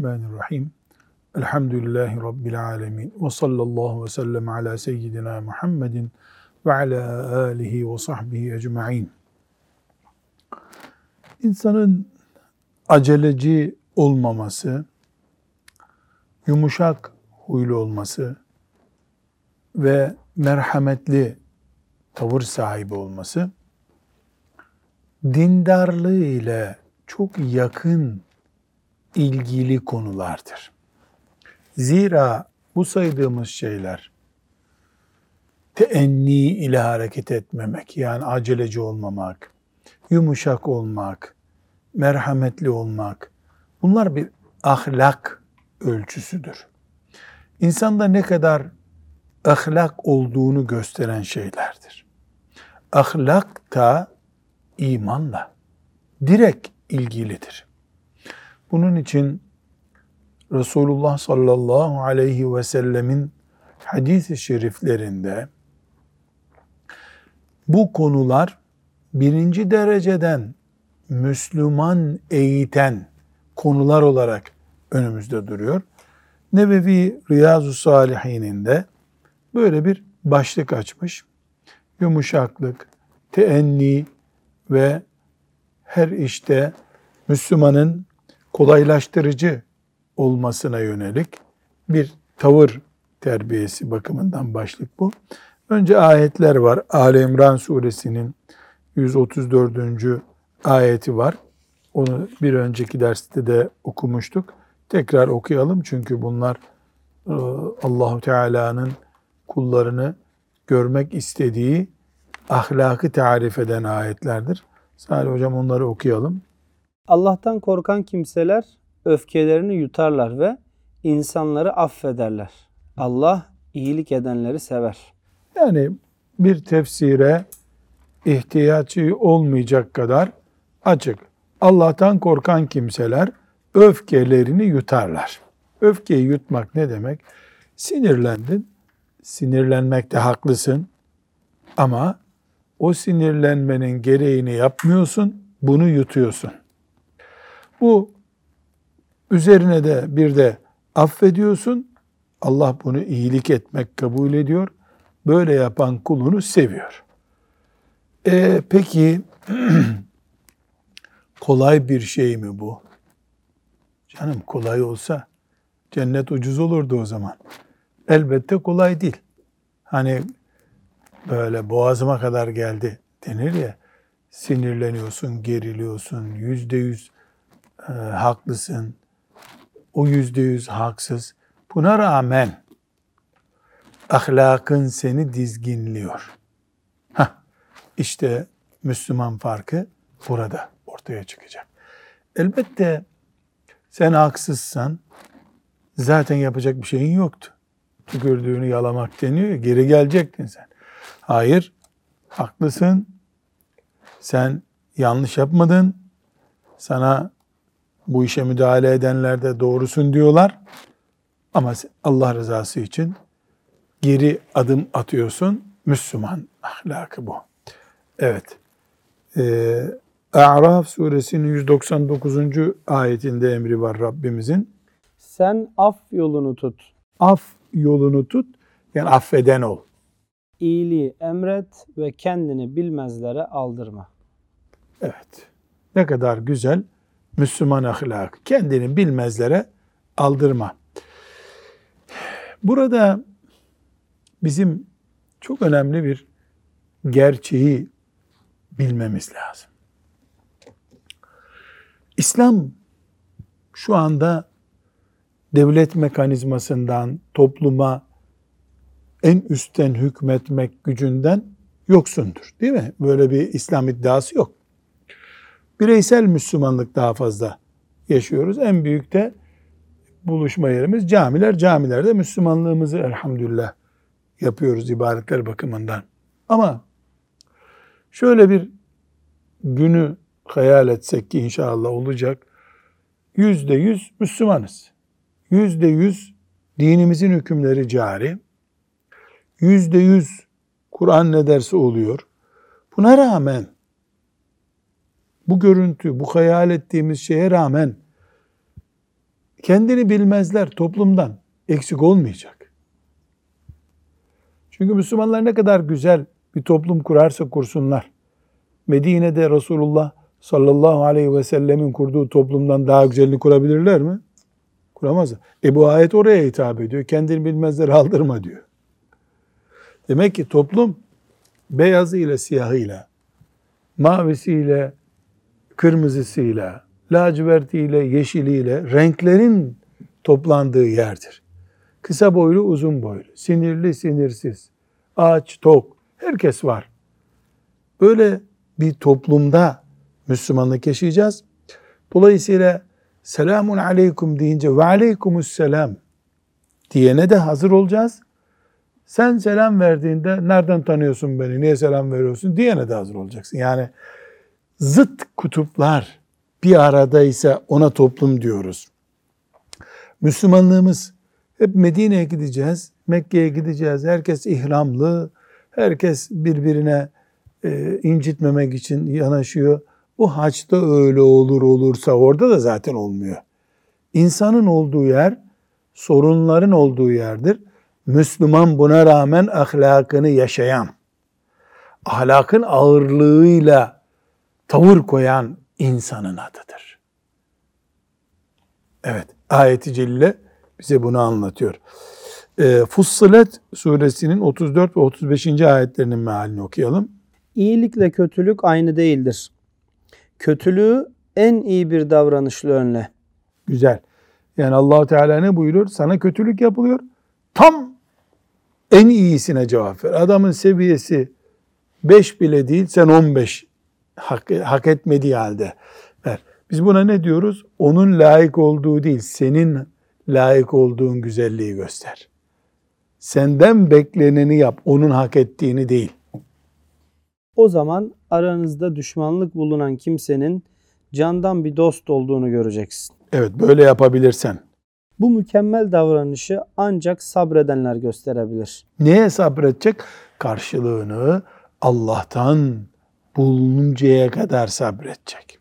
Bismillahirrahmanirrahim. Elhamdülillahi Rabbil alemin. Ve sallallahu ve sellem ala seyyidina Muhammedin ve ala alihi ve sahbihi ecma'in. İnsanın aceleci olmaması, yumuşak huylu olması ve merhametli tavır sahibi olması dindarlığı ile çok yakın ilgili konulardır. Zira bu saydığımız şeyler teenni ile hareket etmemek, yani aceleci olmamak, yumuşak olmak, merhametli olmak, bunlar bir ahlak ölçüsüdür. İnsanda ne kadar ahlak olduğunu gösteren şeylerdir. Ahlak da imanla direkt ilgilidir. Bunun için Resulullah sallallahu aleyhi ve sellemin hadis-i şeriflerinde bu konular birinci dereceden Müslüman eğiten konular olarak önümüzde duruyor. Nebevi Riyazu Salihin'inde böyle bir başlık açmış. Yumuşaklık, teenni ve her işte Müslümanın kolaylaştırıcı olmasına yönelik bir tavır terbiyesi bakımından başlık bu. Önce ayetler var. Ali İmran suresinin 134. ayeti var. Onu bir önceki derste de okumuştuk. Tekrar okuyalım çünkü bunlar e, Allahu Teala'nın kullarını görmek istediği ahlakı tarif eden ayetlerdir. Salih hocam onları okuyalım. Allah'tan korkan kimseler öfkelerini yutarlar ve insanları affederler. Allah iyilik edenleri sever. Yani bir tefsire ihtiyacı olmayacak kadar açık. Allah'tan korkan kimseler öfkelerini yutarlar. Öfkeyi yutmak ne demek? Sinirlendin, sinirlenmekte haklısın ama o sinirlenmenin gereğini yapmıyorsun, bunu yutuyorsun. Bu üzerine de bir de affediyorsun. Allah bunu iyilik etmek kabul ediyor. Böyle yapan kulunu seviyor. E, peki kolay bir şey mi bu? Canım kolay olsa cennet ucuz olurdu o zaman. Elbette kolay değil. Hani böyle boğazıma kadar geldi denir ya sinirleniyorsun, geriliyorsun, yüzde yüz e, haklısın, o yüzde yüz haksız. Buna rağmen ahlakın seni dizginliyor. Heh, işte Müslüman farkı burada ortaya çıkacak. Elbette sen haksızsan zaten yapacak bir şeyin yoktu. Tükürdüğünü yalamak deniyor ya, geri gelecektin sen. Hayır, haklısın. Sen yanlış yapmadın. Sana bu işe müdahale edenler de doğrusun diyorlar. Ama Allah rızası için geri adım atıyorsun. Müslüman ahlakı bu. Evet. Ee, A'raf suresinin 199. ayetinde emri var Rabbimizin. Sen af yolunu tut. Af yolunu tut. Yani affeden ol. İyiliği emret ve kendini bilmezlere aldırma. Evet. Ne kadar güzel Müslüman ahlakı. Kendini bilmezlere aldırma. Burada bizim çok önemli bir gerçeği bilmemiz lazım. İslam şu anda devlet mekanizmasından topluma en üstten hükmetmek gücünden yoksundur. Değil mi? Böyle bir İslam iddiası yok. Bireysel Müslümanlık daha fazla yaşıyoruz. En büyük de buluşma yerimiz camiler. Camilerde Müslümanlığımızı elhamdülillah yapıyoruz ibadetler bakımından. Ama şöyle bir günü hayal etsek ki inşallah olacak. Yüzde yüz Müslümanız. Yüzde yüz dinimizin hükümleri cari. Yüzde yüz Kur'an ne derse oluyor. Buna rağmen bu görüntü, bu hayal ettiğimiz şeye rağmen kendini bilmezler toplumdan eksik olmayacak. Çünkü Müslümanlar ne kadar güzel bir toplum kurarsa kursunlar. Medine'de Resulullah sallallahu aleyhi ve sellemin kurduğu toplumdan daha güzelini kurabilirler mi? Kuramazlar. E bu ayet oraya hitap ediyor. Kendini bilmezleri aldırma diyor. Demek ki toplum beyazıyla siyahıyla, mavisiyle, kırmızısıyla, lacivertiyle, yeşiliyle renklerin toplandığı yerdir. Kısa boylu, uzun boylu, sinirli, sinirsiz, aç, tok, herkes var. Böyle bir toplumda Müslümanlık yaşayacağız. Dolayısıyla selamun aleyküm deyince ve aleykumus selam diyene de hazır olacağız. Sen selam verdiğinde nereden tanıyorsun beni, niye selam veriyorsun diyene de hazır olacaksın. Yani zıt kutuplar bir aradaysa ona toplum diyoruz. Müslümanlığımız hep Medine'ye gideceğiz, Mekke'ye gideceğiz. Herkes ihramlı, herkes birbirine e, incitmemek için yanaşıyor. Bu haçta öyle olur olursa orada da zaten olmuyor. İnsanın olduğu yer sorunların olduğu yerdir. Müslüman buna rağmen ahlakını yaşayan, ahlakın ağırlığıyla tavır koyan insanın adıdır. Evet, ayeti celile bize bunu anlatıyor. E, Fussilet suresinin 34 ve 35. ayetlerinin mealini okuyalım. İyilikle kötülük aynı değildir. Kötülüğü en iyi bir davranışla önle. Güzel. Yani allah Teala ne buyuruyor? Sana kötülük yapılıyor. Tam en iyisine cevap ver. Adamın seviyesi 5 bile değil, sen 15 hak, hak etmediği halde ver. Biz buna ne diyoruz? Onun layık olduğu değil, senin layık olduğun güzelliği göster. Senden bekleneni yap, onun hak ettiğini değil. O zaman aranızda düşmanlık bulunan kimsenin candan bir dost olduğunu göreceksin. Evet, böyle yapabilirsen. Bu mükemmel davranışı ancak sabredenler gösterebilir. Neye sabredecek? Karşılığını Allah'tan bulununcaya kadar sabredecek.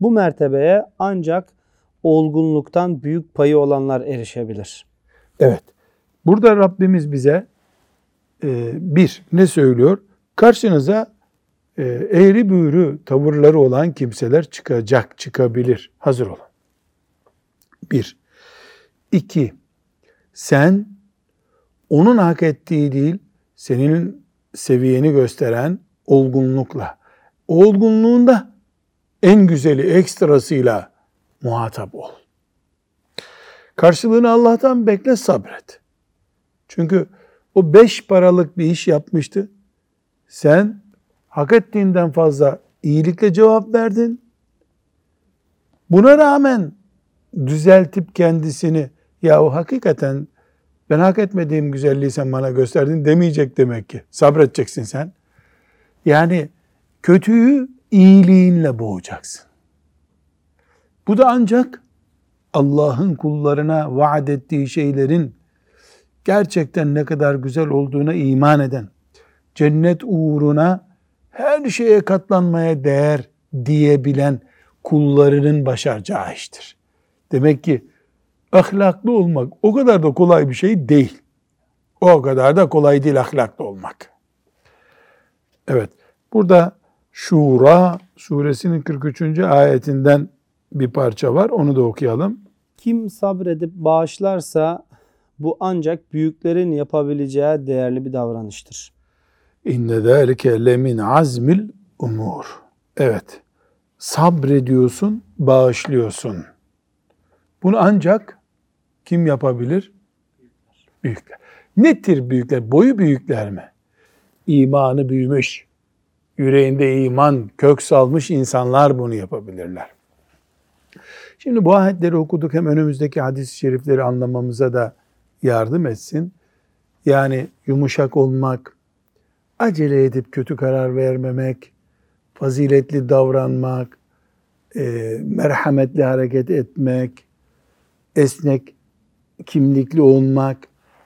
Bu mertebeye ancak olgunluktan büyük payı olanlar erişebilir. Evet. Burada Rabbimiz bize e, bir ne söylüyor? Karşınıza e, eğri büğrü tavırları olan kimseler çıkacak, çıkabilir. Hazır olun. Bir. İki. Sen onun hak ettiği değil, senin seviyeni gösteren olgunlukla, olgunluğunda en güzeli ekstrasıyla muhatap ol. Karşılığını Allah'tan bekle sabret. Çünkü o beş paralık bir iş yapmıştı. Sen hak ettiğinden fazla iyilikle cevap verdin. Buna rağmen düzeltip kendisini ya o hakikaten ben hak etmediğim güzelliği sen bana gösterdin demeyecek demek ki. Sabredeceksin sen. Yani kötüyü iyiliğinle boğacaksın. Bu da ancak Allah'ın kullarına vaat ettiği şeylerin gerçekten ne kadar güzel olduğuna iman eden, cennet uğruna her şeye katlanmaya değer diyebilen kullarının başaracağı iştir. Demek ki ahlaklı olmak o kadar da kolay bir şey değil. O kadar da kolay değil ahlaklı olmak. Evet, burada Şura suresinin 43. ayetinden bir parça var. Onu da okuyalım. Kim sabredip bağışlarsa bu ancak büyüklerin yapabileceği değerli bir davranıştır. İnne zâlike lemin azmil umur. Evet, sabrediyorsun, bağışlıyorsun. Bunu ancak kim yapabilir? Büyükler. Nedir büyükler? Boyu büyükler mi? İmanı büyümüş, yüreğinde iman kök salmış insanlar bunu yapabilirler. Şimdi bu ayetleri okuduk hem önümüzdeki hadis-i şerifleri anlamamıza da yardım etsin. Yani yumuşak olmak, acele edip kötü karar vermemek, faziletli davranmak, e, merhametli hareket etmek, esnek kimlikli olmak.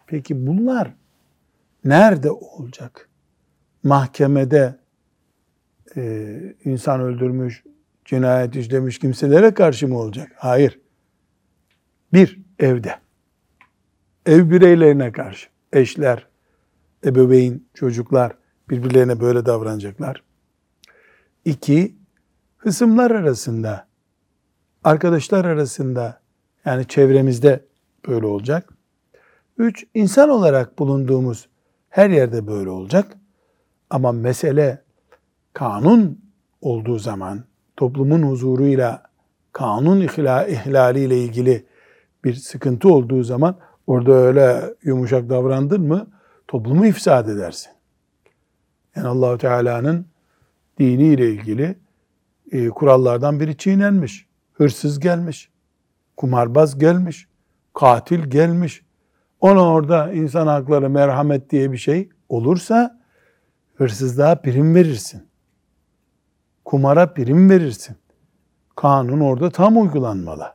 Peki bunlar nerede olacak? Mahkemede e, insan öldürmüş, cinayet işlemiş kimselere karşı mı olacak? Hayır. Bir, evde. Ev bireylerine karşı. Eşler, ebeveyn, çocuklar birbirlerine böyle davranacaklar. İki, hısımlar arasında, arkadaşlar arasında, yani çevremizde böyle olacak. Üç, insan olarak bulunduğumuz her yerde böyle olacak. Ama mesele kanun olduğu zaman, toplumun huzuruyla, kanun ihla, ihlaliyle ilgili bir sıkıntı olduğu zaman, orada öyle yumuşak davrandın mı, toplumu ifsad edersin. Yani Allahu Teala'nın diniyle ilgili e, kurallardan biri çiğnenmiş. Hırsız gelmiş, kumarbaz gelmiş, katil gelmiş. Ona orada insan hakları, merhamet diye bir şey olursa hırsızlığa prim verirsin. Kumara prim verirsin. Kanun orada tam uygulanmalı.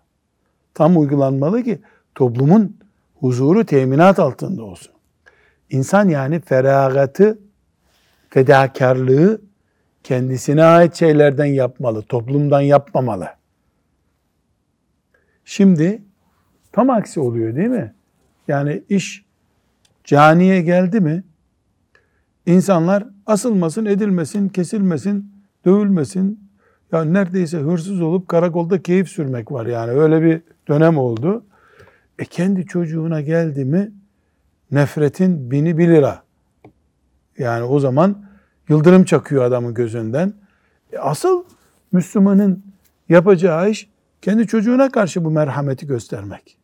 Tam uygulanmalı ki toplumun huzuru teminat altında olsun. İnsan yani feragatı, fedakarlığı kendisine ait şeylerden yapmalı, toplumdan yapmamalı. Şimdi tam aksi oluyor değil mi? Yani iş caniye geldi mi insanlar asılmasın, edilmesin, kesilmesin, dövülmesin. Ya neredeyse hırsız olup karakolda keyif sürmek var yani öyle bir dönem oldu. E kendi çocuğuna geldi mi nefretin bini bir lira. Yani o zaman yıldırım çakıyor adamın gözünden. E asıl Müslümanın yapacağı iş kendi çocuğuna karşı bu merhameti göstermek.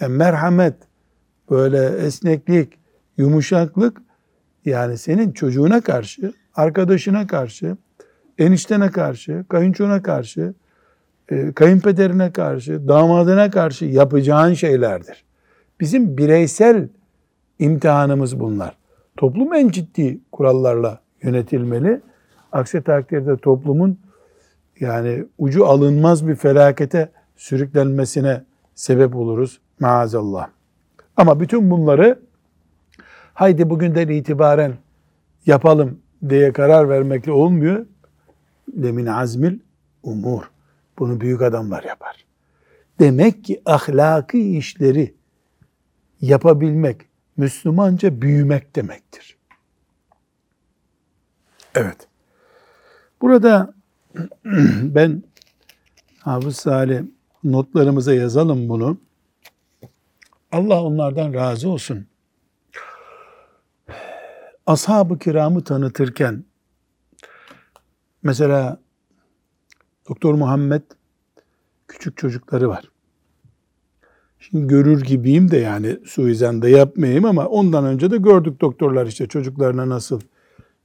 Yani merhamet, böyle esneklik, yumuşaklık yani senin çocuğuna karşı, arkadaşına karşı, eniştene karşı, kayınçona karşı, e, kayınpederine karşı, damadına karşı yapacağın şeylerdir. Bizim bireysel imtihanımız bunlar. Toplum en ciddi kurallarla yönetilmeli. Aksi takdirde toplumun yani ucu alınmaz bir felakete sürüklenmesine sebep oluruz maazallah. Ama bütün bunları haydi bugünden itibaren yapalım diye karar vermekle olmuyor. Lemin azmil umur. Bunu büyük adamlar yapar. Demek ki ahlaki işleri yapabilmek Müslümanca büyümek demektir. Evet. Burada ben Hafız Salih notlarımıza yazalım bunu. Allah onlardan razı olsun. Ashab-ı kiramı tanıtırken mesela Doktor Muhammed küçük çocukları var. Şimdi görür gibiyim de yani suizan da yapmayayım ama ondan önce de gördük doktorlar işte çocuklarına nasıl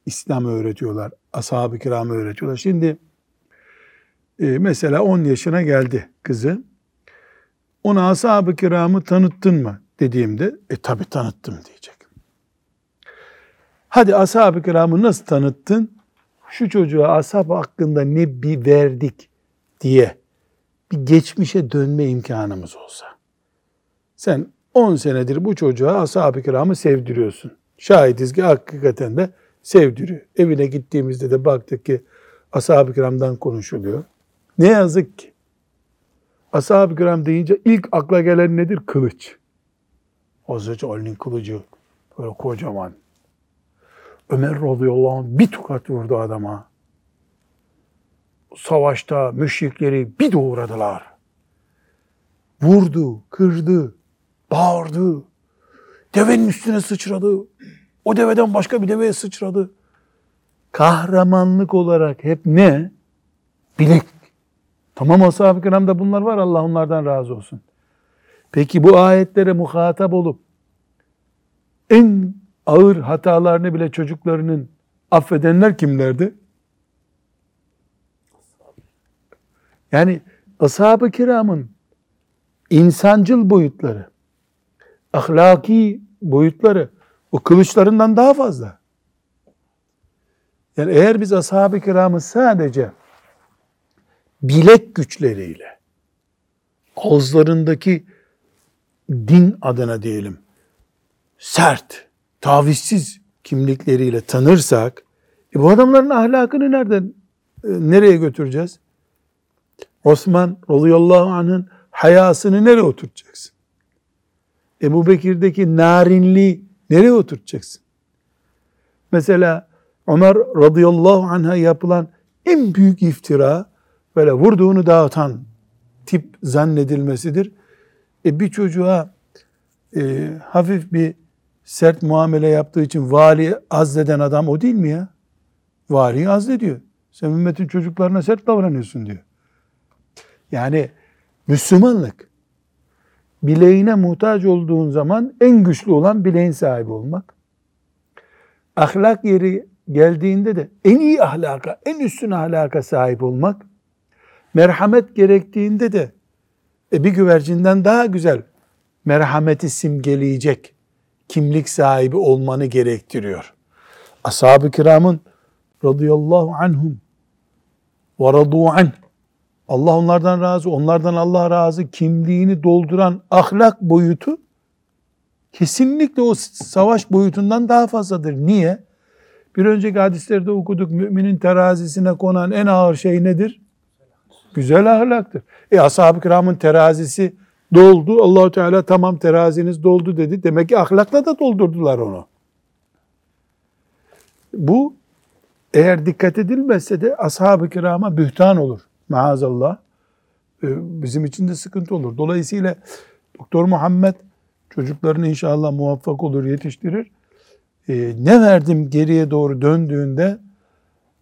İslam öğretiyorlar, ashab-ı kiramı öğretiyorlar. Şimdi e, mesela 10 yaşına geldi kızı. Ona ashab-ı kiramı tanıttın mı dediğimde e tabi tanıttım diyecek. Hadi ashab-ı kiramı nasıl tanıttın? Şu çocuğa ashab hakkında ne bir verdik diye bir geçmişe dönme imkanımız olsa. Sen 10 senedir bu çocuğa ashab-ı kiramı sevdiriyorsun. Şahidiz ki hakikaten de sevdiriyor. Evine gittiğimizde de baktık ki ashab-ı kiramdan konuşuluyor. Ne yazık ki ashab-ı kiram deyince ilk akla gelen nedir? Kılıç. Hazreti Ali'nin kılıcı böyle kocaman. Ömer radıyallahu anh bir tokat vurdu adama. Savaşta müşrikleri bir doğradılar. Vurdu, kırdı, bağırdı. Devenin üstüne sıçradı. O deveden başka bir deveye sıçradı. Kahramanlık olarak hep ne? Bilek. Tamam ashab-ı kiramda bunlar var. Allah onlardan razı olsun. Peki bu ayetlere muhatap olup en ağır hatalarını bile çocuklarının affedenler kimlerdi? Yani ashab-ı kiramın insancıl boyutları, ahlaki boyutları o kılıçlarından daha fazla. Yani eğer biz ashab-ı kiramı sadece bilek güçleriyle, ağızlarındaki din adına diyelim, sert, tavizsiz kimlikleriyle tanırsak, e bu adamların ahlakını nereden, e, nereye götüreceğiz? Osman radıyallahu anh'ın hayasını nereye oturtacaksın? Ebu Bekir'deki narinliği nereye oturtacaksın? Mesela Ömer radıyallahu anh'a yapılan en büyük iftira böyle vurduğunu dağıtan tip zannedilmesidir. E bir çocuğa e, hafif bir sert muamele yaptığı için vali azleden adam o değil mi ya? Valiyi azlediyor. Sen ümmetin çocuklarına sert davranıyorsun diyor. Yani Müslümanlık bileğine muhtaç olduğun zaman en güçlü olan bileğin sahibi olmak. Ahlak yeri geldiğinde de en iyi ahlaka, en üstün ahlaka sahip olmak. Merhamet gerektiğinde de e, bir güvercinden daha güzel merhameti simgeleyecek kimlik sahibi olmanı gerektiriyor. Ashab-ı kiramın radıyallahu anhum ve radu anh Allah onlardan razı, onlardan Allah razı kimliğini dolduran ahlak boyutu kesinlikle o savaş boyutundan daha fazladır. Niye? Bir önceki hadislerde okuduk müminin terazisine konan en ağır şey nedir? Güzel ahlaktır. E ashab-ı kiramın terazisi doldu. Allahu Teala tamam teraziniz doldu dedi. Demek ki ahlakla da doldurdular onu. Bu eğer dikkat edilmezse de ashab-ı kirama bühtan olur. Maazallah. Ee, Bizim için de sıkıntı olur. Dolayısıyla Doktor Muhammed çocuklarını inşallah muvaffak olur, yetiştirir. Ee, ne verdim geriye doğru döndüğünde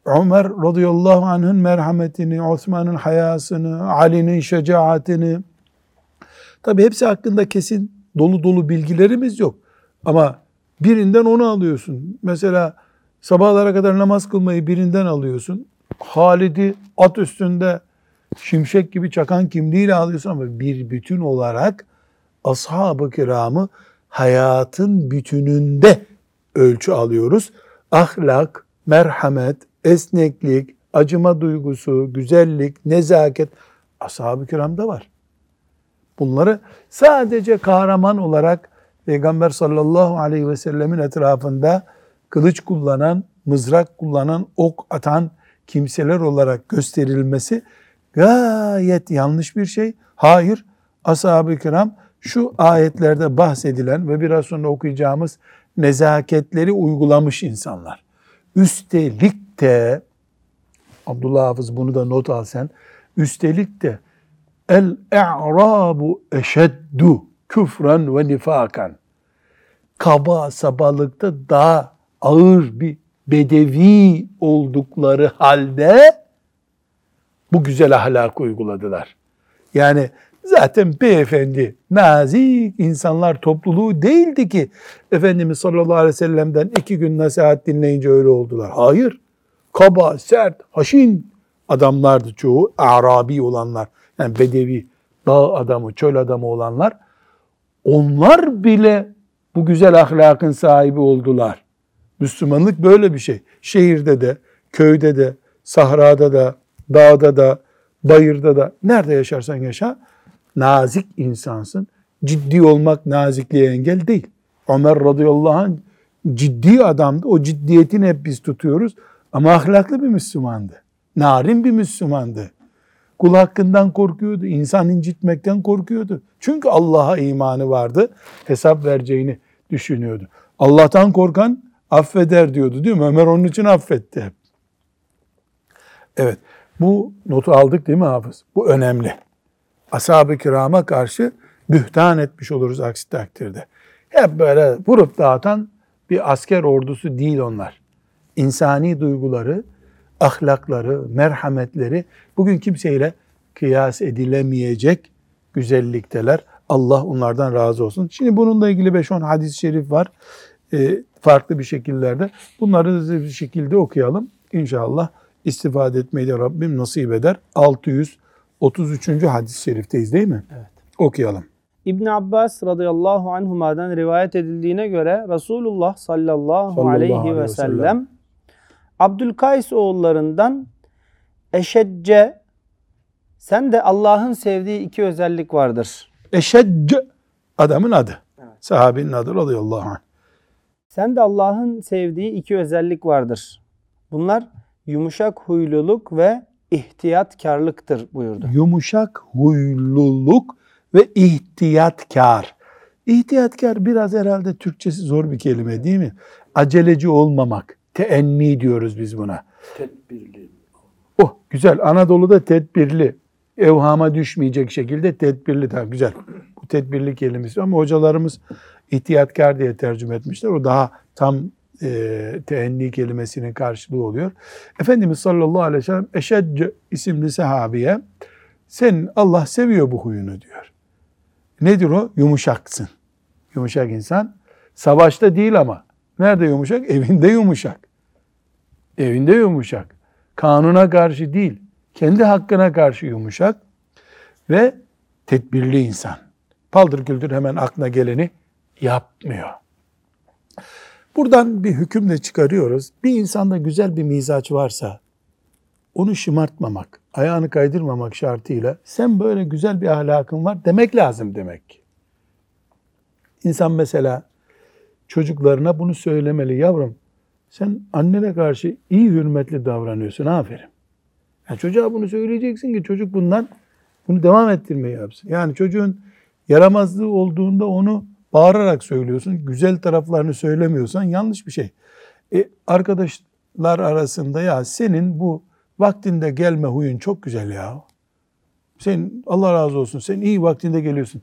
Ömer radıyallahu anh'ın merhametini, Osman'ın hayasını, Ali'nin şecaatini, tabi hepsi hakkında kesin dolu dolu bilgilerimiz yok. Ama birinden onu alıyorsun. Mesela sabahlara kadar namaz kılmayı birinden alıyorsun. Halid'i at üstünde şimşek gibi çakan kimliğiyle alıyorsun ama bir bütün olarak ashab-ı kiramı hayatın bütününde ölçü alıyoruz. Ahlak, merhamet, esneklik, acıma duygusu, güzellik, nezaket ashab-ı kiramda var. Bunları sadece kahraman olarak Peygamber sallallahu aleyhi ve sellemin etrafında kılıç kullanan, mızrak kullanan, ok atan kimseler olarak gösterilmesi gayet yanlış bir şey. Hayır, ashab-ı kiram şu ayetlerde bahsedilen ve biraz sonra okuyacağımız nezaketleri uygulamış insanlar. Üstelik de Abdullah Hafız bunu da not al sen. Üstelik de el e'rabu eşeddu küfren ve nifakan. Kaba sabalıkta daha ağır bir bedevi oldukları halde bu güzel ahlak uyguladılar. Yani zaten beyefendi, nazik insanlar topluluğu değildi ki Efendimiz sallallahu aleyhi ve sellem'den iki gün nasihat dinleyince öyle oldular. Hayır. Kaba, sert, haşin adamlardı çoğu. Arabi olanlar. Yani bedevi, dağ adamı, çöl adamı olanlar. Onlar bile bu güzel ahlakın sahibi oldular. Müslümanlık böyle bir şey. Şehirde de, köyde de, sahrada da, dağda da, bayırda da, nerede yaşarsan yaşa, nazik insansın. Ciddi olmak nazikliğe engel değil. Ömer radıyallahu anh ciddi adamdı. O ciddiyetini hep biz tutuyoruz. Ama ahlaklı bir Müslümandı. Narin bir Müslümandı. Kul hakkından korkuyordu. insan incitmekten korkuyordu. Çünkü Allah'a imanı vardı. Hesap vereceğini düşünüyordu. Allah'tan korkan affeder diyordu değil mi? Ömer onun için affetti. Evet. Bu notu aldık değil mi hafız? Bu önemli. Ashab-ı kirama karşı bühtan etmiş oluruz aksi takdirde. Hep böyle vurup dağıtan bir asker ordusu değil onlar. İnsani duyguları, ahlakları, merhametleri bugün kimseyle kıyas edilemeyecek güzellikteler. Allah onlardan razı olsun. Şimdi bununla ilgili 5-10 hadis-i şerif var. E, farklı bir şekillerde. Bunları hızlı bir şekilde okuyalım. İnşallah istifade etmeyi de Rabbim nasip eder. 633. hadis-i şerifteyiz değil mi? Evet. Okuyalım. İbn Abbas radıyallahu anhuma'dan rivayet edildiğine göre Resulullah sallallahu, Sallallahu aleyhi aleyhi ve ve sellem sellem. Abdülkays oğullarından eşecce sen de Allah'ın sevdiği iki özellik vardır. Eşedc adamın adı. Sahabinin adı radıyallahu anh. Sen de Allah'ın sevdiği iki özellik vardır. Bunlar yumuşak huyluluk ve ihtiyatkarlıktır buyurdu. Yumuşak huyluluk ve ihtiyatkar. İhtiyatkar biraz herhalde Türkçesi zor bir kelime değil mi? Aceleci olmamak. Teenni diyoruz biz buna. Tedbirli. Oh güzel. Anadolu'da tedbirli. Evhama düşmeyecek şekilde tedbirli. Daha güzel. Bu tedbirli kelimesi ama hocalarımız ihtiyatkar diye tercüme etmişler. O daha tam e, teenni kelimesinin karşılığı oluyor. Efendimiz sallallahu aleyhi ve sellem Eşedc isimli sahabiye sen Allah seviyor bu huyunu diyor. Nedir o? Yumuşaksın. Yumuşak insan. Savaşta değil ama. Nerede yumuşak? Evinde yumuşak. Evinde yumuşak. Kanuna karşı değil. Kendi hakkına karşı yumuşak. Ve tedbirli insan. Paldır küldür hemen aklına geleni yapmıyor. Buradan bir hüküm de çıkarıyoruz. Bir insanda güzel bir mizaç varsa onu şımartmamak, ayağını kaydırmamak şartıyla sen böyle güzel bir ahlakın var demek lazım demek. İnsan mesela çocuklarına bunu söylemeli. Yavrum sen annene karşı iyi hürmetli davranıyorsun. Aferin. Yani çocuğa bunu söyleyeceksin ki çocuk bundan bunu devam ettirmeyi yapsın. Yani çocuğun yaramazlığı olduğunda onu bağırarak söylüyorsun. Güzel taraflarını söylemiyorsan yanlış bir şey. E, arkadaşlar arasında ya senin bu vaktinde gelme huyun çok güzel ya. Sen Allah razı olsun sen iyi vaktinde geliyorsun.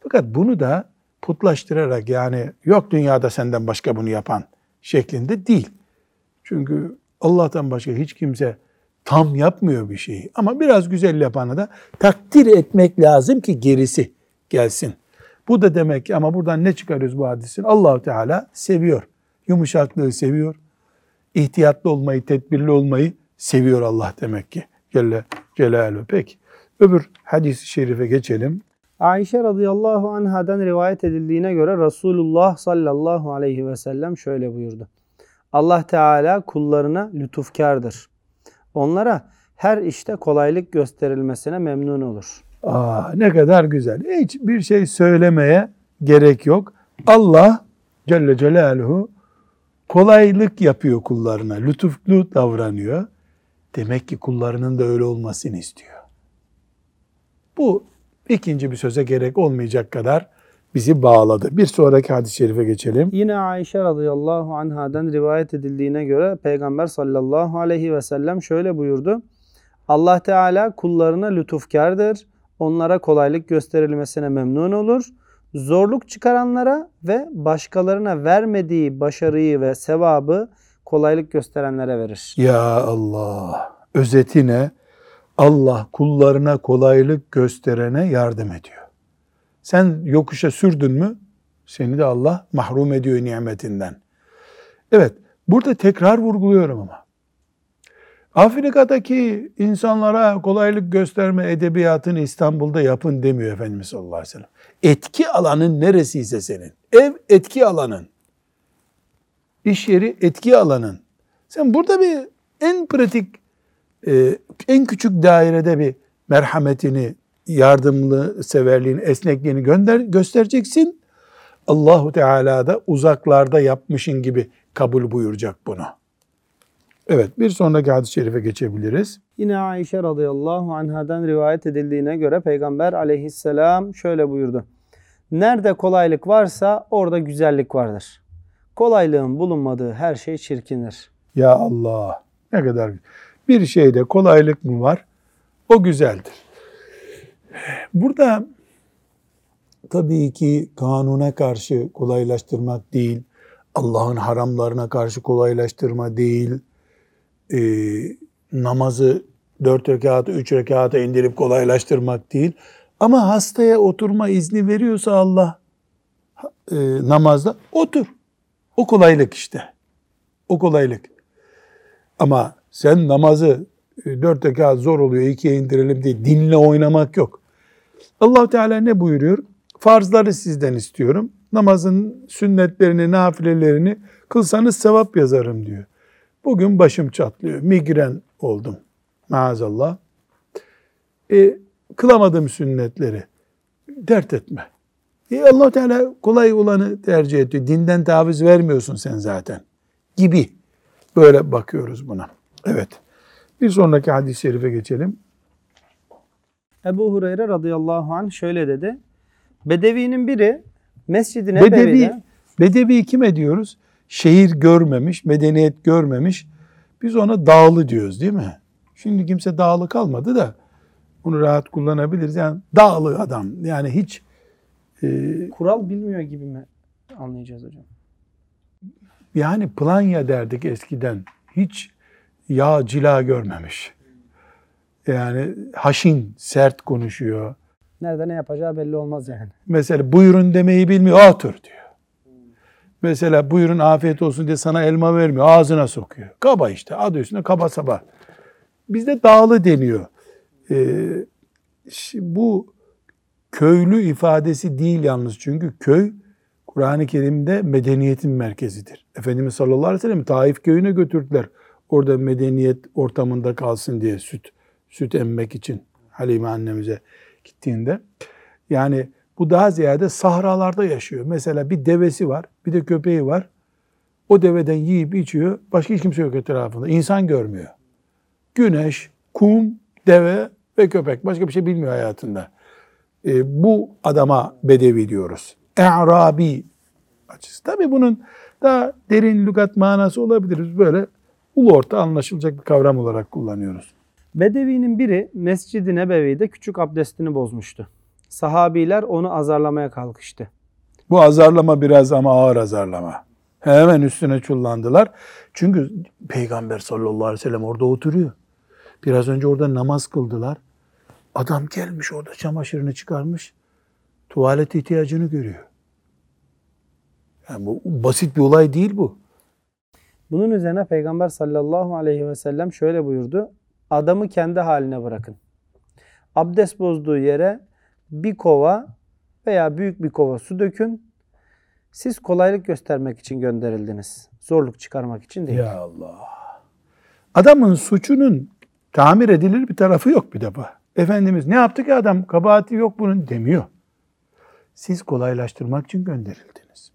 Fakat bunu da putlaştırarak yani yok dünyada senden başka bunu yapan şeklinde değil. Çünkü Allah'tan başka hiç kimse tam yapmıyor bir şeyi. Ama biraz güzel yapanı da takdir etmek lazım ki gerisi gelsin. Bu da demek ki ama buradan ne çıkarıyoruz bu hadisin? Allahu Teala seviyor. Yumuşaklığı seviyor. İhtiyatlı olmayı, tedbirli olmayı seviyor Allah demek ki. Celle Celaluhu. Peki. Öbür hadis-i şerife geçelim. Ayşe radıyallahu anhadan rivayet edildiğine göre Resulullah sallallahu aleyhi ve sellem şöyle buyurdu. Allah Teala kullarına lütufkardır. Onlara her işte kolaylık gösterilmesine memnun olur. Aa, ne kadar güzel. Hiç bir şey söylemeye gerek yok. Allah Celle Celaluhu kolaylık yapıyor kullarına. Lütuflu davranıyor. Demek ki kullarının da öyle olmasını istiyor. Bu ikinci bir söze gerek olmayacak kadar bizi bağladı. Bir sonraki hadis-i şerife geçelim. Yine Ayşe radıyallahu anhadan rivayet edildiğine göre Peygamber sallallahu aleyhi ve sellem şöyle buyurdu. Allah Teala kullarına lütufkardır. Onlara kolaylık gösterilmesine memnun olur. Zorluk çıkaranlara ve başkalarına vermediği başarıyı ve sevabı kolaylık gösterenlere verir. Ya Allah. Özeti ne? Allah kullarına kolaylık gösterene yardım ediyor. Sen yokuşa sürdün mü seni de Allah mahrum ediyor nimetinden. Evet, burada tekrar vurguluyorum ama. Afrika'daki insanlara kolaylık gösterme edebiyatını İstanbul'da yapın demiyor Efendimiz sallallahu aleyhi ve sellem. Etki alanın neresiyse senin. Ev etki alanın. İş yeri etki alanın. Sen burada bir en pratik, e, en küçük dairede bir merhametini, yardımlı severliğini, esnekliğini gönder, göstereceksin. Allahu Teala da uzaklarda yapmışın gibi kabul buyuracak bunu. Evet, bir sonraki hadis-i şerife geçebiliriz. Yine Ayşe radıyallahu anhadan rivayet edildiğine göre Peygamber aleyhisselam şöyle buyurdu. Nerede kolaylık varsa orada güzellik vardır. Kolaylığın bulunmadığı her şey çirkinir. Ya Allah, ne kadar bir şeyde kolaylık mı var? O güzeldir. Burada tabii ki kanuna karşı kolaylaştırmak değil, Allah'ın haramlarına karşı kolaylaştırma değil, e, namazı dört rekatı, üç rekata indirip kolaylaştırmak değil. Ama hastaya oturma izni veriyorsa Allah e, namazda otur. O kolaylık işte. O kolaylık. Ama sen namazı e, dört rekat zor oluyor, ikiye indirelim diye dinle oynamak yok. allah Teala ne buyuruyor? Farzları sizden istiyorum. Namazın sünnetlerini, nafilelerini kılsanız sevap yazarım diyor. Bugün başım çatlıyor, migren oldum maazallah. E, kılamadım sünnetleri. Dert etme. E, allah Teala kolay olanı tercih ediyor. Dinden taviz vermiyorsun sen zaten. Gibi. Böyle bakıyoruz buna. Evet. Bir sonraki hadis-i şerife geçelim. Ebu Hureyre radıyallahu anh şöyle dedi. Bedevinin biri Mescid-i Bedevi, Bedevi kime diyoruz? Şehir görmemiş, medeniyet görmemiş. Biz ona dağlı diyoruz değil mi? Şimdi kimse dağlı kalmadı da bunu rahat kullanabiliriz. Yani dağlı adam. Yani hiç e, kural bilmiyor gibi mi anlayacağız hocam? yani planya derdik eskiden. Hiç yağ cila görmemiş. Yani haşin, sert konuşuyor. Nerede ne yapacağı belli olmaz yani. Mesela buyurun demeyi bilmiyor, otur diyor. Mesela buyurun afiyet olsun diye sana elma vermiyor, ağzına sokuyor. Kaba işte, adı üstünde kaba saba. Bizde dağlı deniyor. Ee, bu köylü ifadesi değil yalnız çünkü köy Kur'an-ı Kerim'de medeniyetin merkezidir. Efendimiz sallallahu aleyhi ve sellem Taif köyüne götürdüler. Orada medeniyet ortamında kalsın diye süt süt emmek için Halime annemize gittiğinde. Yani bu daha ziyade sahralarda yaşıyor. Mesela bir devesi var, bir de köpeği var. O deveden yiyip içiyor. Başka hiç kimse yok etrafında. İnsan görmüyor. Güneş, kum, deve ve köpek. Başka bir şey bilmiyor hayatında. E, bu adama bedevi diyoruz. E'rabi açısı. Tabii bunun daha derin lügat manası olabilir. Böyle ulu orta anlaşılacak bir kavram olarak kullanıyoruz. Bedevinin biri Mescid-i Nebevi'de küçük abdestini bozmuştu. Sahabiler onu azarlamaya kalkıştı. Bu azarlama biraz ama ağır azarlama. Hemen üstüne çullandılar. Çünkü Peygamber sallallahu aleyhi ve sellem orada oturuyor. Biraz önce orada namaz kıldılar. Adam gelmiş orada çamaşırını çıkarmış. Tuvalet ihtiyacını görüyor. Yani bu basit bir olay değil bu. Bunun üzerine Peygamber sallallahu aleyhi ve sellem şöyle buyurdu. Adamı kendi haline bırakın. Abdest bozduğu yere bir kova veya büyük bir kova su dökün. Siz kolaylık göstermek için gönderildiniz. Zorluk çıkarmak için değil. Ya Allah. Adamın suçunun tamir edilir bir tarafı yok bir defa. Efendimiz ne yaptı ki adam kabahati yok bunun demiyor. Siz kolaylaştırmak için gönderildiniz.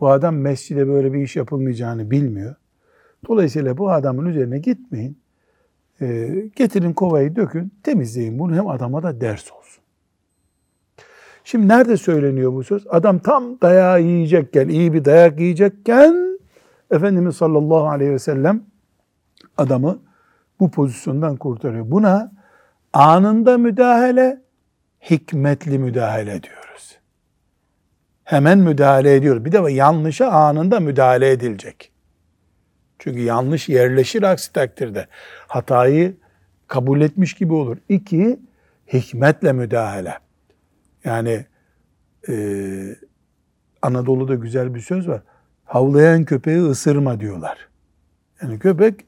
Bu adam mescide böyle bir iş yapılmayacağını bilmiyor. Dolayısıyla bu adamın üzerine gitmeyin. Ee, getirin kovayı dökün, temizleyin bunu hem adama da ders olsun. Şimdi nerede söyleniyor bu söz? Adam tam dayağı yiyecekken, iyi bir dayak yiyecekken Efendimiz sallallahu aleyhi ve sellem adamı bu pozisyondan kurtarıyor. Buna anında müdahale, hikmetli müdahale diyoruz. Hemen müdahale ediyoruz. Bir de yanlışa anında müdahale edilecek. Çünkü yanlış yerleşir aksi takdirde. Hatayı kabul etmiş gibi olur. İki, hikmetle müdahale. Yani e, Anadolu'da güzel bir söz var. Havlayan köpeği ısırma diyorlar. Yani köpek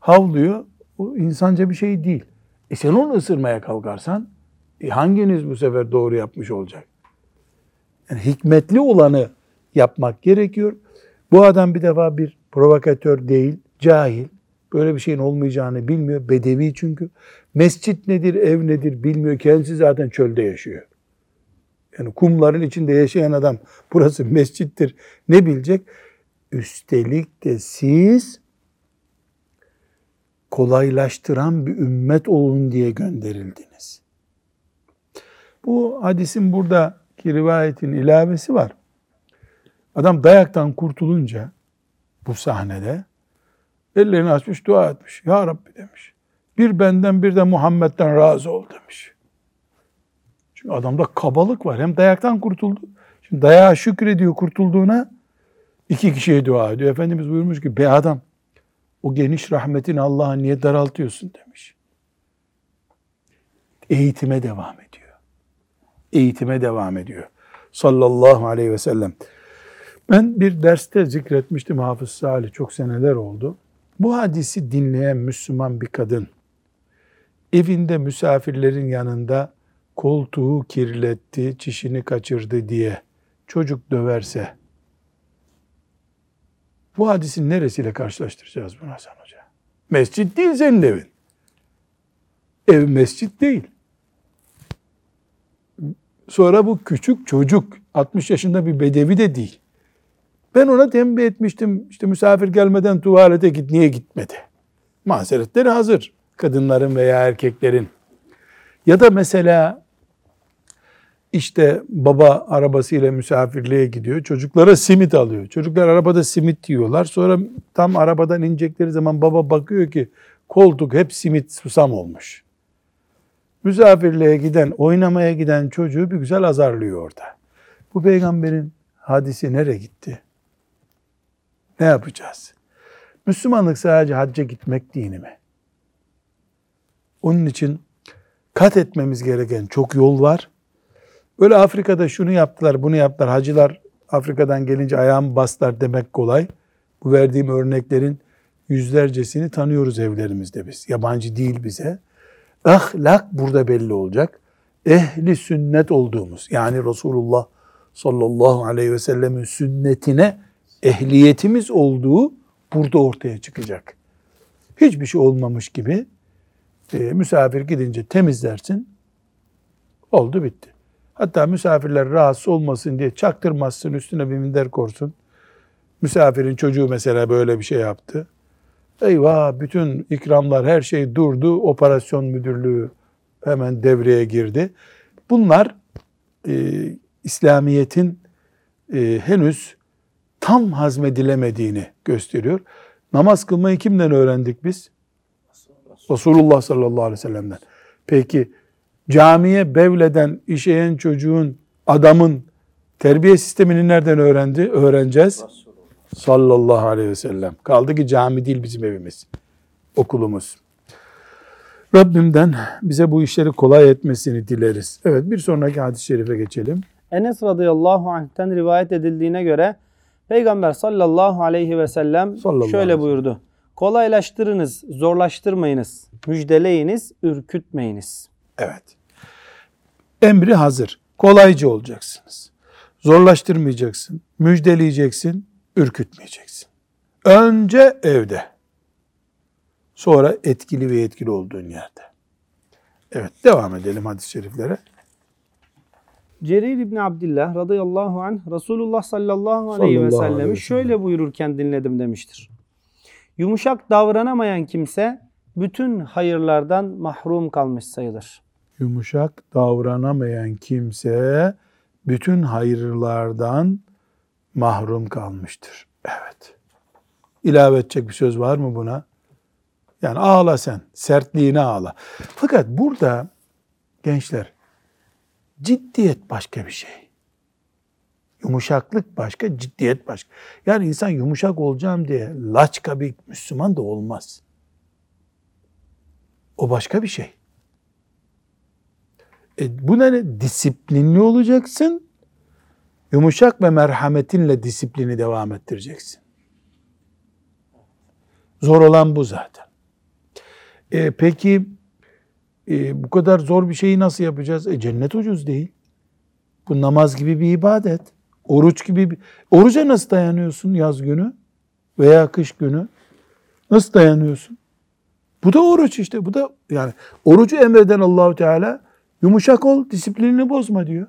havlıyor, o insanca bir şey değil. E sen onu ısırmaya kalkarsan e hanginiz bu sefer doğru yapmış olacak? Yani hikmetli olanı yapmak gerekiyor. Bu adam bir defa bir provokatör değil, cahil. Böyle bir şeyin olmayacağını bilmiyor. Bedevi çünkü. Mescit nedir, ev nedir bilmiyor. Kendisi zaten çölde yaşıyor. Yani kumların içinde yaşayan adam burası mescittir ne bilecek? Üstelik de siz kolaylaştıran bir ümmet olun diye gönderildiniz. Bu hadisin buradaki rivayetin ilavesi var. Adam dayaktan kurtulunca bu sahnede ellerini açmış dua etmiş. Ya Rabbi demiş. Bir benden bir de Muhammed'den razı ol demiş. Çünkü adamda kabalık var. Hem dayaktan kurtuldu. Şimdi dayağa şükrediyor kurtulduğuna. iki kişiye dua ediyor. Efendimiz buyurmuş ki be adam o geniş rahmetini Allah'a niye daraltıyorsun demiş. Eğitime devam ediyor. Eğitime devam ediyor. Sallallahu aleyhi ve sellem. Ben bir derste zikretmiştim Hafız Salih çok seneler oldu. Bu hadisi dinleyen Müslüman bir kadın evinde misafirlerin yanında koltuğu kirletti, çişini kaçırdı diye çocuk döverse bu hadisin neresiyle karşılaştıracağız bunu Hasan Hoca? Mescit değil senin evin. Ev mescit değil. Sonra bu küçük çocuk 60 yaşında bir bedevi de değil. Ben ona tembih etmiştim. İşte misafir gelmeden tuvalete git. Niye gitmedi? Mazeretleri hazır. Kadınların veya erkeklerin. Ya da mesela işte baba arabasıyla misafirliğe gidiyor. Çocuklara simit alıyor. Çocuklar arabada simit yiyorlar. Sonra tam arabadan inecekleri zaman baba bakıyor ki koltuk hep simit susam olmuş. Misafirliğe giden, oynamaya giden çocuğu bir güzel azarlıyor orada. Bu peygamberin hadisi nereye gitti? Ne yapacağız? Müslümanlık sadece hacca gitmek dini mi? Onun için kat etmemiz gereken çok yol var. Öyle Afrika'da şunu yaptılar, bunu yaptılar. Hacılar Afrika'dan gelince ayağımı bastılar demek kolay. Bu verdiğim örneklerin yüzlercesini tanıyoruz evlerimizde biz. Yabancı değil bize. Ahlak burada belli olacak. Ehli sünnet olduğumuz yani Resulullah sallallahu aleyhi ve sellemin sünnetine ehliyetimiz olduğu burada ortaya çıkacak. Hiçbir şey olmamış gibi e, misafir gidince temizlersin. Oldu bitti. Hatta misafirler rahatsız olmasın diye çaktırmazsın üstüne bir minder korsun. Misafirin çocuğu mesela böyle bir şey yaptı. Eyvah bütün ikramlar her şey durdu. Operasyon müdürlüğü hemen devreye girdi. Bunlar e, İslamiyet'in e, henüz tam hazmedilemediğini gösteriyor. Namaz kılmayı kimden öğrendik biz? Resulullah sallallahu aleyhi ve sellem'den. Peki camiye bevleden işeyen çocuğun, adamın terbiye sistemini nereden öğrendi? Öğreneceğiz. Sallallahu aleyhi ve sellem. Kaldı ki cami değil bizim evimiz. Okulumuz. Rabbimden bize bu işleri kolay etmesini dileriz. Evet bir sonraki hadis-i şerife geçelim. Enes radıyallahu anh'ten rivayet edildiğine göre Peygamber sallallahu aleyhi ve sellem Sallallahu aleyhi şöyle sellem. buyurdu. Kolaylaştırınız, zorlaştırmayınız, müjdeleyiniz, ürkütmeyiniz. Evet. Emri hazır. Kolaycı olacaksınız. Zorlaştırmayacaksın. Müjdeleyeceksin. Ürkütmeyeceksin. Önce evde. Sonra etkili ve etkili olduğun yerde. Evet devam edelim hadis-i şeriflere. Cerir İbni Abdillah radıyallahu anh Resulullah sallallahu aleyhi ve sellemi sellem. şöyle buyururken dinledim demiştir. Yumuşak davranamayan kimse bütün hayırlardan mahrum kalmış sayılır. Yumuşak davranamayan kimse bütün hayırlardan mahrum kalmıştır. Evet. İlave edecek bir söz var mı buna? Yani ağla sen, sertliğine ağla. Fakat burada gençler ciddiyet başka bir şey. Yumuşaklık başka, ciddiyet başka. Yani insan yumuşak olacağım diye laçka bir Müslüman da olmaz. O başka bir şey. E, bu ne? Disiplinli olacaksın. Yumuşak ve merhametinle disiplini devam ettireceksin. Zor olan bu zaten. E, peki e, bu kadar zor bir şeyi nasıl yapacağız? E, cennet ucuz değil. Bu namaz gibi bir ibadet. Oruç gibi bir... Oruca nasıl dayanıyorsun yaz günü veya kış günü? Nasıl dayanıyorsun? Bu da oruç işte. Bu da yani orucu emreden Allahu Teala yumuşak ol, disiplinini bozma diyor.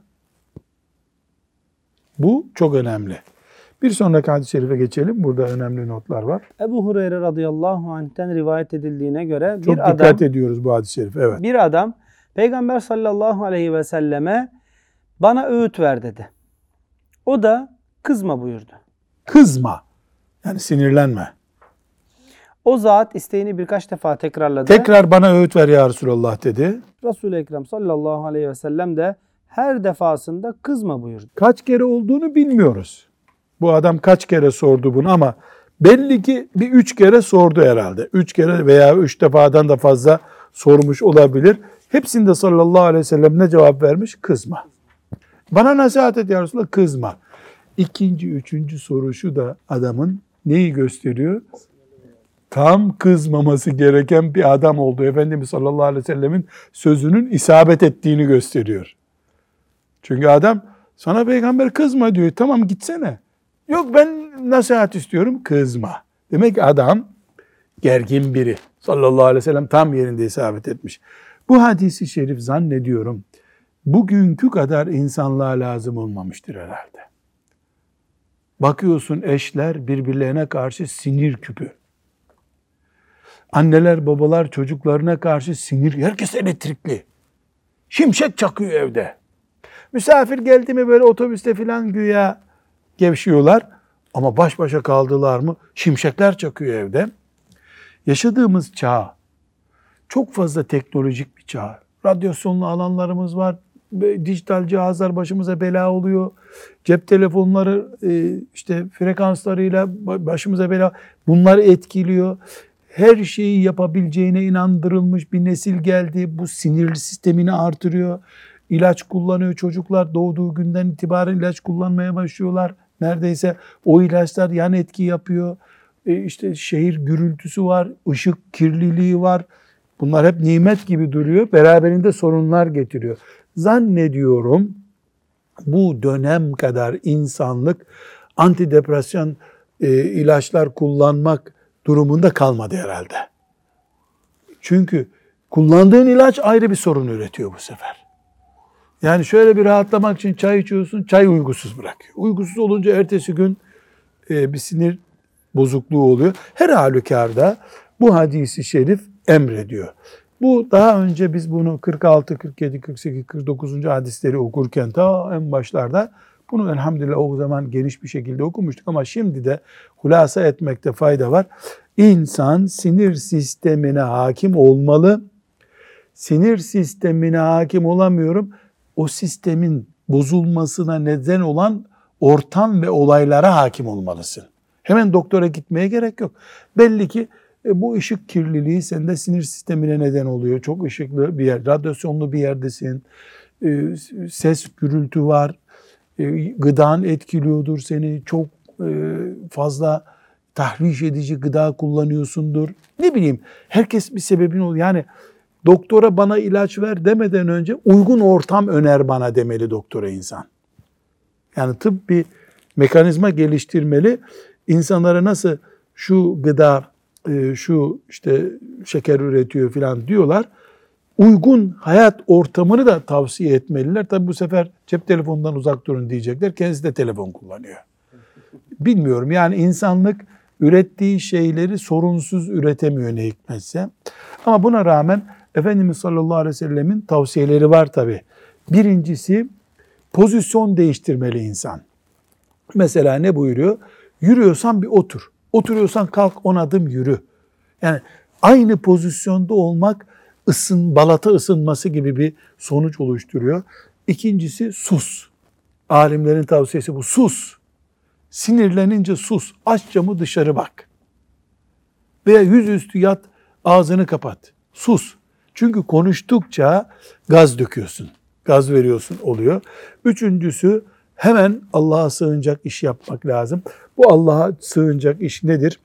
Bu çok önemli. Bir sonraki hadis-i şerife geçelim. Burada önemli notlar var. Ebu Hureyre radıyallahu anh'ten rivayet edildiğine göre Çok bir adam dikkat ediyoruz bu hadis-i şerife. Evet. bir adam Peygamber sallallahu aleyhi ve selleme bana öğüt ver dedi. O da kızma buyurdu. Kızma. Yani sinirlenme. O zat isteğini birkaç defa tekrarladı. Tekrar bana öğüt ver ya Resulallah dedi. Resul-i Ekrem sallallahu aleyhi ve sellem de her defasında kızma buyurdu. Kaç kere olduğunu bilmiyoruz. Bu adam kaç kere sordu bunu ama belli ki bir üç kere sordu herhalde. Üç kere veya üç defadan da fazla sormuş olabilir. Hepsinde sallallahu aleyhi ve sellem ne cevap vermiş? Kızma. Bana nasihat et ya Resulallah kızma. İkinci, üçüncü soru şu da adamın neyi gösteriyor? Tam kızmaması gereken bir adam oldu. Efendimiz sallallahu aleyhi ve sellemin sözünün isabet ettiğini gösteriyor. Çünkü adam sana peygamber kızma diyor. Tamam gitsene. Yok ben nasihat istiyorum kızma. Demek ki adam gergin biri. Sallallahu aleyhi ve sellem tam yerinde isabet etmiş. Bu hadisi şerif zannediyorum bugünkü kadar insanlığa lazım olmamıştır herhalde. Bakıyorsun eşler birbirlerine karşı sinir küpü. Anneler babalar çocuklarına karşı sinir. Herkes elektrikli. Şimşek çakıyor evde. Misafir geldi mi böyle otobüste filan güya gevşiyorlar. Ama baş başa kaldılar mı şimşekler çakıyor evde. Yaşadığımız çağ çok fazla teknolojik bir çağ. Radyasyonlu alanlarımız var. Dijital cihazlar başımıza bela oluyor. Cep telefonları e, işte frekanslarıyla başımıza bela. Bunları etkiliyor. Her şeyi yapabileceğine inandırılmış bir nesil geldi. Bu sinir sistemini artırıyor. İlaç kullanıyor çocuklar. Doğduğu günden itibaren ilaç kullanmaya başlıyorlar. Neredeyse o ilaçlar yan etki yapıyor. E işte şehir gürültüsü var, ışık kirliliği var. Bunlar hep nimet gibi duruyor. Beraberinde sorunlar getiriyor. Zannediyorum bu dönem kadar insanlık antidepresyon e, ilaçlar kullanmak durumunda kalmadı herhalde. Çünkü kullandığın ilaç ayrı bir sorun üretiyor bu sefer. Yani şöyle bir rahatlamak için çay içiyorsun, çay uygusuz bırakıyor. Uygusuz olunca ertesi gün e, bir sinir bozukluğu oluyor. Her halükarda bu hadisi şerif emrediyor. Bu daha önce biz bunu 46, 47, 48, 49. hadisleri okurken ta en başlarda bunu elhamdülillah o zaman geniş bir şekilde okumuştuk ama şimdi de hulasa etmekte fayda var. İnsan sinir sistemine hakim olmalı. Sinir sistemine hakim olamıyorum. O sistemin bozulmasına neden olan ortam ve olaylara hakim olmalısın. Hemen doktora gitmeye gerek yok. Belli ki e, bu ışık kirliliği sende sinir sistemine neden oluyor. Çok ışıklı bir yer, radyasyonlu bir yerdesin. E, ses, gürültü var. E, gıdan etkiliyordur seni. Çok e, fazla tahriş edici gıda kullanıyorsundur. Ne bileyim herkes bir sebebin oluyor. Yani doktora bana ilaç ver demeden önce uygun ortam öner bana demeli doktora insan. Yani tıp bir mekanizma geliştirmeli. İnsanlara nasıl şu gıda, e, şu işte şeker üretiyor falan diyorlar. Uygun hayat ortamını da tavsiye etmeliler. Tabi bu sefer cep telefonundan uzak durun diyecekler. Kendisi de telefon kullanıyor. Bilmiyorum yani insanlık ürettiği şeyleri sorunsuz üretemiyor ne hikmetse. Ama buna rağmen Efendimiz sallallahu aleyhi ve sellemin tavsiyeleri var tabi. Birincisi pozisyon değiştirmeli insan. Mesela ne buyuruyor? Yürüyorsan bir otur. Oturuyorsan kalk on adım yürü. Yani aynı pozisyonda olmak ısın, balata ısınması gibi bir sonuç oluşturuyor. İkincisi sus. Alimlerin tavsiyesi bu. Sus. Sinirlenince sus. Aç camı dışarı bak. Veya yüzüstü yat, ağzını kapat. Sus. Çünkü konuştukça gaz döküyorsun. Gaz veriyorsun oluyor. Üçüncüsü hemen Allah'a sığınacak iş yapmak lazım. Bu Allah'a sığınacak iş nedir?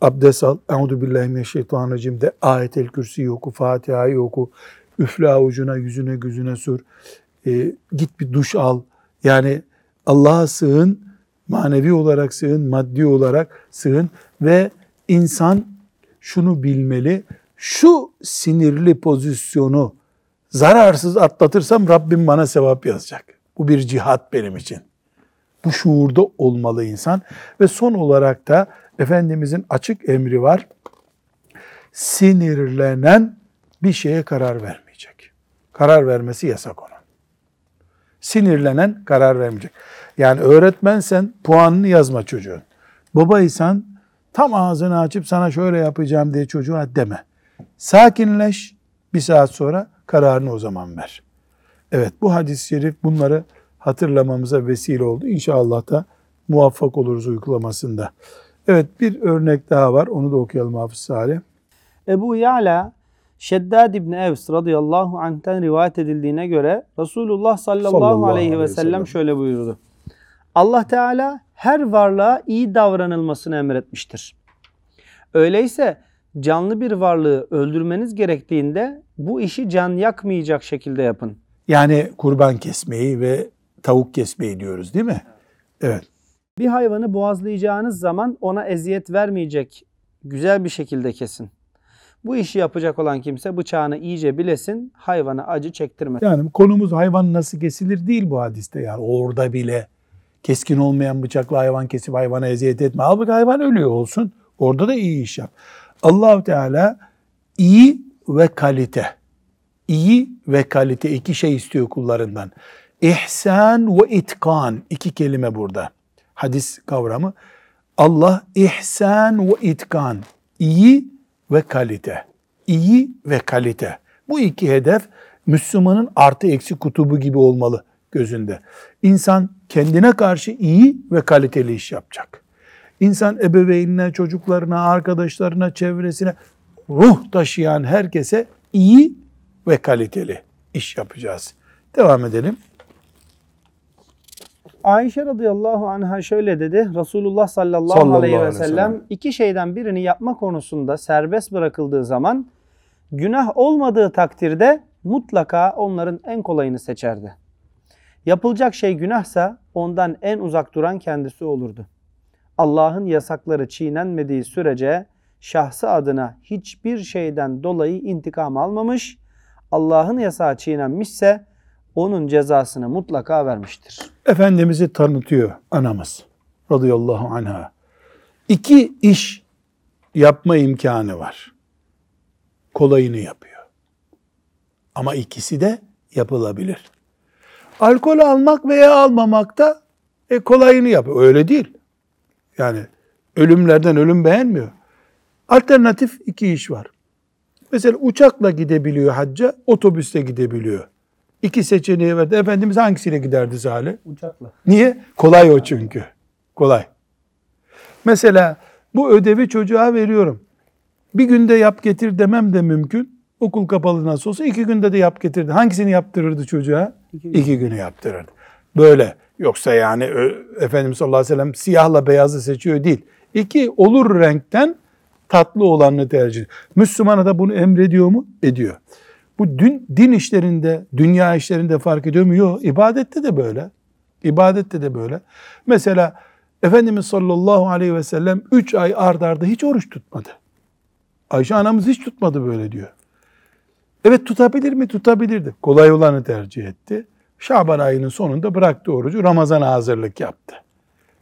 Abdest al. Euzu billahi mineşşeytanirracim de ayetel kürsi oku, Fatiha'yı oku. Üfle avucuna, yüzüne, gözüne sür. E, git bir duş al. Yani Allah'a sığın, manevi olarak sığın, maddi olarak sığın ve insan şunu bilmeli. Şu sinirli pozisyonu zararsız atlatırsam Rabbim bana sevap yazacak. Bu bir cihat benim için. Bu şuurda olmalı insan. Ve son olarak da Efendimizin açık emri var. Sinirlenen bir şeye karar vermeyecek. Karar vermesi yasak ona. Sinirlenen karar vermeyecek. Yani öğretmensen puanını yazma çocuğun. Babaysan tam ağzını açıp sana şöyle yapacağım diye çocuğa deme. Sakinleş bir saat sonra kararını o zaman ver. Evet bu hadis-i şerif bunları hatırlamamıza vesile oldu. İnşallah da muvaffak oluruz uygulamasında. Evet bir örnek daha var. Onu da okuyalım Hafız Salih. Ebu Ya'la Şeddad İbni Evs radıyallahu anh'ten rivayet edildiğine göre Resulullah sallallahu, sallallahu aleyhi ve sellem şöyle buyurdu. Allah Teala her varlığa iyi davranılmasını emretmiştir. Öyleyse canlı bir varlığı öldürmeniz gerektiğinde bu işi can yakmayacak şekilde yapın. Yani kurban kesmeyi ve tavuk kesmeyi diyoruz değil mi? Evet. Bir hayvanı boğazlayacağınız zaman ona eziyet vermeyecek güzel bir şekilde kesin. Bu işi yapacak olan kimse bıçağını iyice bilesin, hayvana acı çektirmesin. Yani konumuz hayvan nasıl kesilir değil bu hadiste yani orada bile keskin olmayan bıçakla hayvan kesip hayvana eziyet etme. Halbuki hayvan ölüyor olsun. Orada da iyi iş yap. Allah Teala iyi ve kalite. İyi ve kalite iki şey istiyor kullarından. İhsan ve itkan iki kelime burada. Hadis kavramı. Allah ihsan ve itkan iyi ve kalite. İyi ve kalite. Bu iki hedef Müslümanın artı eksi kutubu gibi olmalı gözünde. İnsan kendine karşı iyi ve kaliteli iş yapacak. İnsan ebeveynine, çocuklarına, arkadaşlarına, çevresine ruh taşıyan herkese iyi ve kaliteli iş yapacağız. Devam edelim. Ayşe radıyallahu anha şöyle dedi. Resulullah sallallahu, Sallallahu aleyhi ve sellem. iki şeyden birini yapma konusunda serbest bırakıldığı zaman günah olmadığı takdirde mutlaka onların en kolayını seçerdi. Yapılacak şey günahsa ondan en uzak duran kendisi olurdu. Allah'ın yasakları çiğnenmediği sürece şahsı adına hiçbir şeyden dolayı intikam almamış, Allah'ın yasağı çiğnenmişse onun cezasını mutlaka vermiştir. Efendimiz'i tanıtıyor anamız radıyallahu anha. İki iş yapma imkanı var. Kolayını yapıyor. Ama ikisi de yapılabilir. Alkol almak veya almamak da e, kolayını yapıyor. Öyle değil. Yani ölümlerden ölüm beğenmiyor. Alternatif iki iş var. Mesela uçakla gidebiliyor hacca, otobüste gidebiliyor. İki seçeneği verdi. Efendimiz hangisiyle giderdi Salih? Uçakla. Niye? Kolay o çünkü. Kolay. Mesela bu ödevi çocuğa veriyorum. Bir günde yap getir demem de mümkün. Okul kapalı nasıl olsa iki günde de yap getirdi. Hangisini yaptırırdı çocuğa? İki gün. İki günü yaptırırdı. Böyle. Yoksa yani Efendimiz sallallahu aleyhi ve sellem siyahla beyazı seçiyor değil. İki olur renkten tatlı olanını tercih ediyor. Müslümana da bunu emrediyor mu? Ediyor. Bu din, din işlerinde, dünya işlerinde fark ediyor mu? Yok. İbadette de böyle. İbadette de böyle. Mesela Efendimiz sallallahu aleyhi ve sellem 3 ay ard arda hiç oruç tutmadı. Ayşe anamız hiç tutmadı böyle diyor. Evet tutabilir mi? Tutabilirdi. Kolay olanı tercih etti. Şaban ayının sonunda bıraktı orucu. Ramazan'a hazırlık yaptı.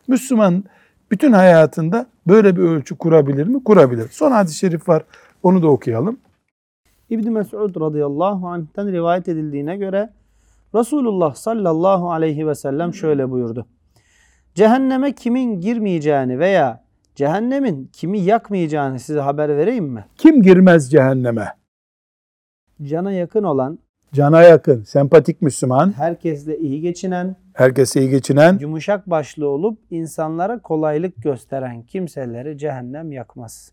Müslüman bütün hayatında böyle bir ölçü kurabilir mi? Kurabilir. Son hadis-i şerif var. Onu da okuyalım. İbn Mes'ud radıyallahu anh'ten rivayet edildiğine göre Resulullah sallallahu aleyhi ve sellem şöyle buyurdu. Cehenneme kimin girmeyeceğini veya cehennemin kimi yakmayacağını size haber vereyim mi? Kim girmez cehenneme? Cana yakın olan, Cana yakın, sempatik Müslüman, herkesle iyi geçinen, herkese iyi geçinen, yumuşak başlı olup insanlara kolaylık gösteren kimseleri cehennem yakmaz.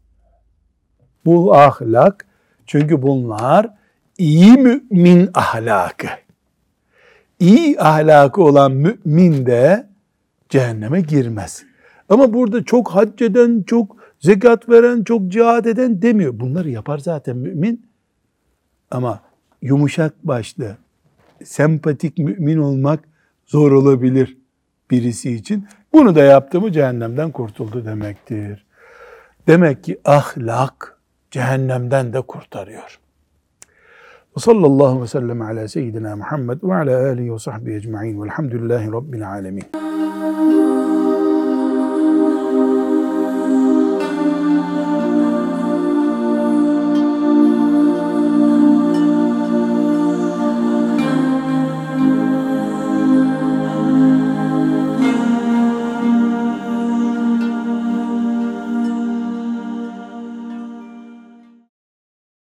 bu ahlak çünkü bunlar iyi mümin ahlakı. İyi ahlakı olan mümin de cehenneme girmez. Ama burada çok hac eden, çok zekat veren, çok cihad eden demiyor. Bunları yapar zaten mümin. Ama yumuşak başlı, sempatik mümin olmak zor olabilir birisi için. Bunu da yaptı mı cehennemden kurtuldu demektir. Demek ki ahlak cehennemden de kurtarıyor. Sallallahu ve sellem ala seyyidina Muhammed ve ala alihi ve sahbihi ecma'in velhamdülillahi rabbil alemin.